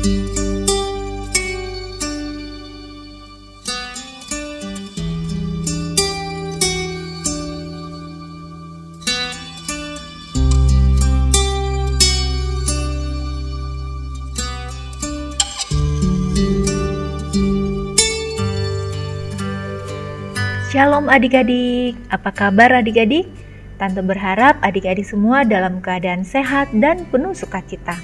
Shalom adik-adik, apa kabar adik-adik? Tante berharap adik-adik semua dalam keadaan sehat dan penuh sukacita.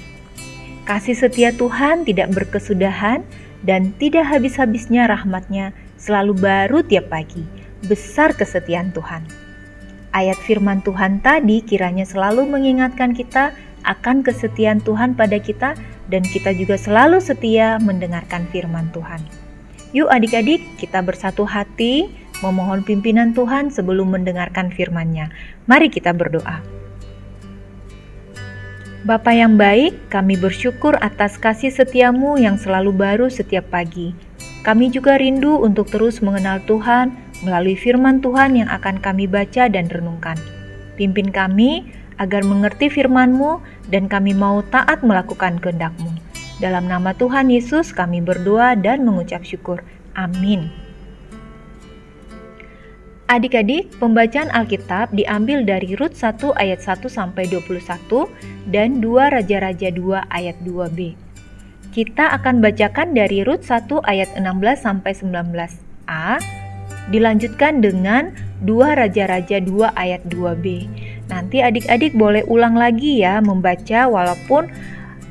Kasih setia Tuhan tidak berkesudahan dan tidak habis-habisnya rahmatnya selalu baru tiap pagi. Besar kesetiaan Tuhan. Ayat firman Tuhan tadi kiranya selalu mengingatkan kita akan kesetiaan Tuhan pada kita dan kita juga selalu setia mendengarkan firman Tuhan. Yuk adik-adik, kita bersatu hati memohon pimpinan Tuhan sebelum mendengarkan firman-Nya. Mari kita berdoa. Bapa yang baik, kami bersyukur atas kasih setiamu yang selalu baru setiap pagi. Kami juga rindu untuk terus mengenal Tuhan melalui firman Tuhan yang akan kami baca dan renungkan. Pimpin kami agar mengerti firman-Mu dan kami mau taat melakukan kehendak-Mu. Dalam nama Tuhan Yesus kami berdoa dan mengucap syukur. Amin. Adik-adik, pembacaan Alkitab diambil dari Rut 1 ayat 1 sampai 21 dan 2 Raja-raja 2 ayat 2b. Kita akan bacakan dari Rut 1 ayat 16 sampai 19a, dilanjutkan dengan 2 Raja-raja 2 ayat 2b. Nanti adik-adik boleh ulang lagi ya membaca walaupun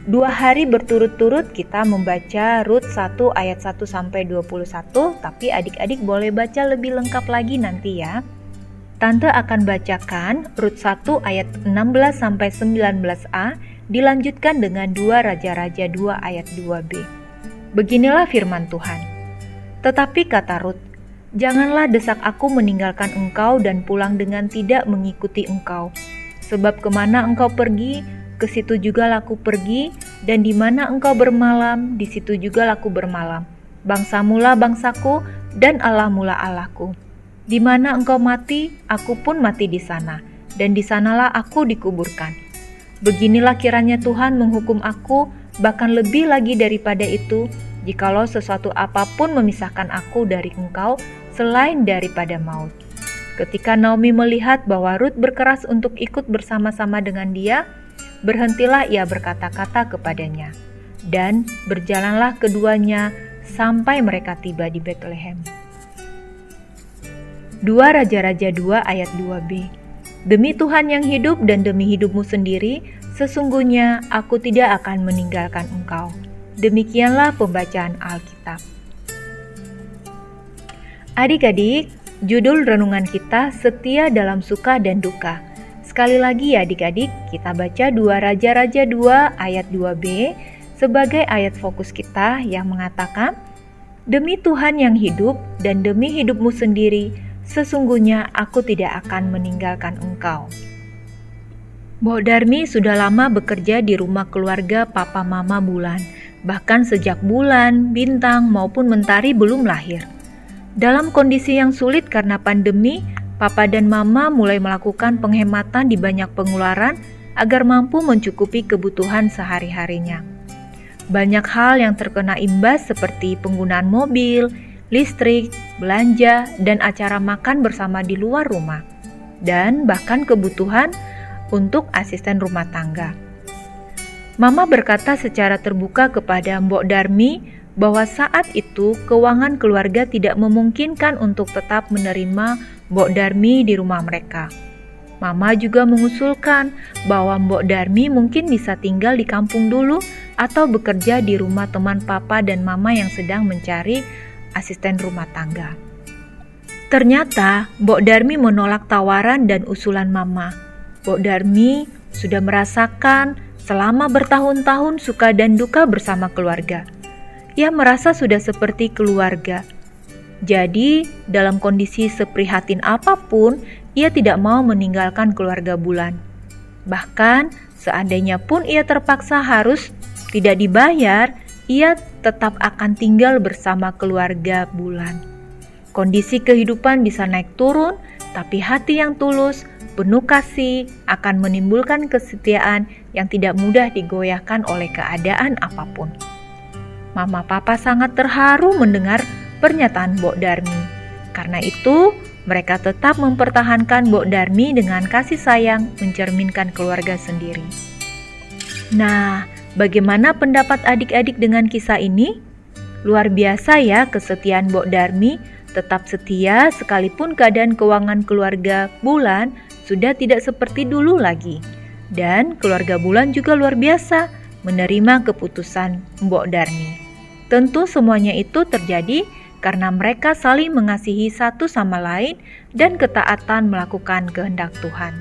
Dua hari berturut-turut kita membaca Rut 1 ayat 1 sampai 21, tapi adik-adik boleh baca lebih lengkap lagi nanti ya. Tante akan bacakan Rut 1 ayat 16 sampai 19a dilanjutkan dengan 2 Raja-raja 2 ayat 2b. Beginilah firman Tuhan. Tetapi kata Rut, Janganlah desak aku meninggalkan engkau dan pulang dengan tidak mengikuti engkau. Sebab ke mana engkau pergi, ke situ juga laku pergi, dan di mana engkau bermalam, di situ juga laku bermalam. Bangsa mula bangsaku, dan Allah mula Allahku. Di mana engkau mati, aku pun mati di sana, dan di sanalah aku dikuburkan. Beginilah kiranya Tuhan menghukum aku, bahkan lebih lagi daripada itu, jikalau sesuatu apa pun memisahkan aku dari engkau, selain daripada maut. Ketika Naomi melihat bahwa Ruth berkeras untuk ikut bersama-sama dengan dia, berhentilah ia berkata-kata kepadanya, dan berjalanlah keduanya sampai mereka tiba di Bethlehem. 2 Raja-Raja 2 ayat 2b Demi Tuhan yang hidup dan demi hidupmu sendiri, sesungguhnya aku tidak akan meninggalkan engkau. Demikianlah pembacaan Alkitab. Adik-adik, judul renungan kita setia dalam suka dan duka. Sekali lagi ya adik-adik, kita baca 2 Raja-Raja 2 ayat 2b sebagai ayat fokus kita yang mengatakan, Demi Tuhan yang hidup dan demi hidupmu sendiri, sesungguhnya aku tidak akan meninggalkan engkau. Mbok Darmi sudah lama bekerja di rumah keluarga Papa Mama Bulan, bahkan sejak bulan, bintang, maupun mentari belum lahir. Dalam kondisi yang sulit karena pandemi, Papa dan Mama mulai melakukan penghematan di banyak pengeluaran agar mampu mencukupi kebutuhan sehari-harinya. Banyak hal yang terkena imbas seperti penggunaan mobil, listrik, belanja, dan acara makan bersama di luar rumah, dan bahkan kebutuhan untuk asisten rumah tangga. Mama berkata secara terbuka kepada Mbok Darmi bahwa saat itu keuangan keluarga tidak memungkinkan untuk tetap menerima Mbok Darmi di rumah mereka. Mama juga mengusulkan bahwa Mbok Darmi mungkin bisa tinggal di kampung dulu atau bekerja di rumah teman papa dan mama yang sedang mencari asisten rumah tangga. Ternyata Mbok Darmi menolak tawaran dan usulan mama. Mbok Darmi sudah merasakan selama bertahun-tahun suka dan duka bersama keluarga. Ia merasa sudah seperti keluarga jadi, dalam kondisi seprihatin apa pun, ia tidak mau meninggalkan keluarga Bulan. Bahkan, seandainya pun ia terpaksa harus tidak dibayar, ia tetap akan tinggal bersama keluarga Bulan. Kondisi kehidupan bisa naik turun, tapi hati yang tulus, penuh kasih, akan menimbulkan kesetiaan yang tidak mudah digoyahkan oleh keadaan apa pun. Mama Papa sangat terharu mendengar pernyataan Bok Darmi. Karena itu, mereka tetap mempertahankan Bok Darmi dengan kasih sayang mencerminkan keluarga sendiri. Nah, bagaimana pendapat adik-adik dengan kisah ini? Luar biasa ya kesetiaan Bok Darmi, tetap setia sekalipun keadaan keuangan keluarga Bulan sudah tidak seperti dulu lagi. Dan keluarga Bulan juga luar biasa menerima keputusan Mbok Darmi. Tentu semuanya itu terjadi karena mereka saling mengasihi satu sama lain dan ketaatan melakukan kehendak Tuhan.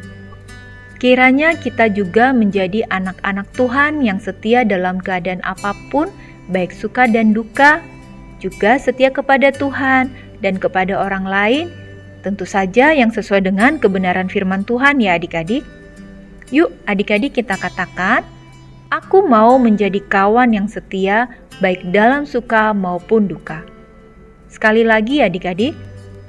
Kiranya kita juga menjadi anak-anak Tuhan yang setia dalam keadaan apa pun, baik suka dan duka, juga setia kepada Tuhan dan kepada orang lain, tentu saja yang sesuai dengan kebenaran firman Tuhan ya adik-adik. Yuk adik-adik kita katakan, Aku mau menjadi kawan yang setia baik dalam suka maupun duka. Sekali lagi adik-adik,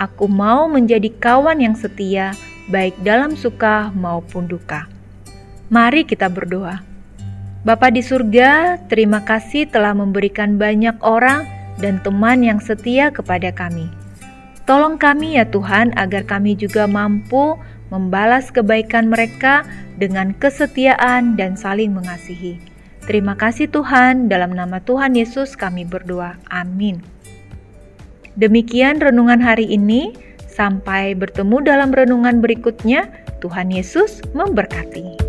aku mau menjadi kawan yang setia baik dalam suka maupun duka. Mari kita berdoa. Bapa di surga, terima kasih telah memberikan banyak orang dan teman yang setia kepada kami. Tolong kami ya Tuhan agar kami juga mampu membalas kebaikan mereka dengan kesetiaan dan saling mengasihi. Terima kasih Tuhan, dalam nama Tuhan Yesus kami berdoa. Amin. Demikian renungan hari ini. Sampai bertemu dalam renungan berikutnya. Tuhan Yesus memberkati.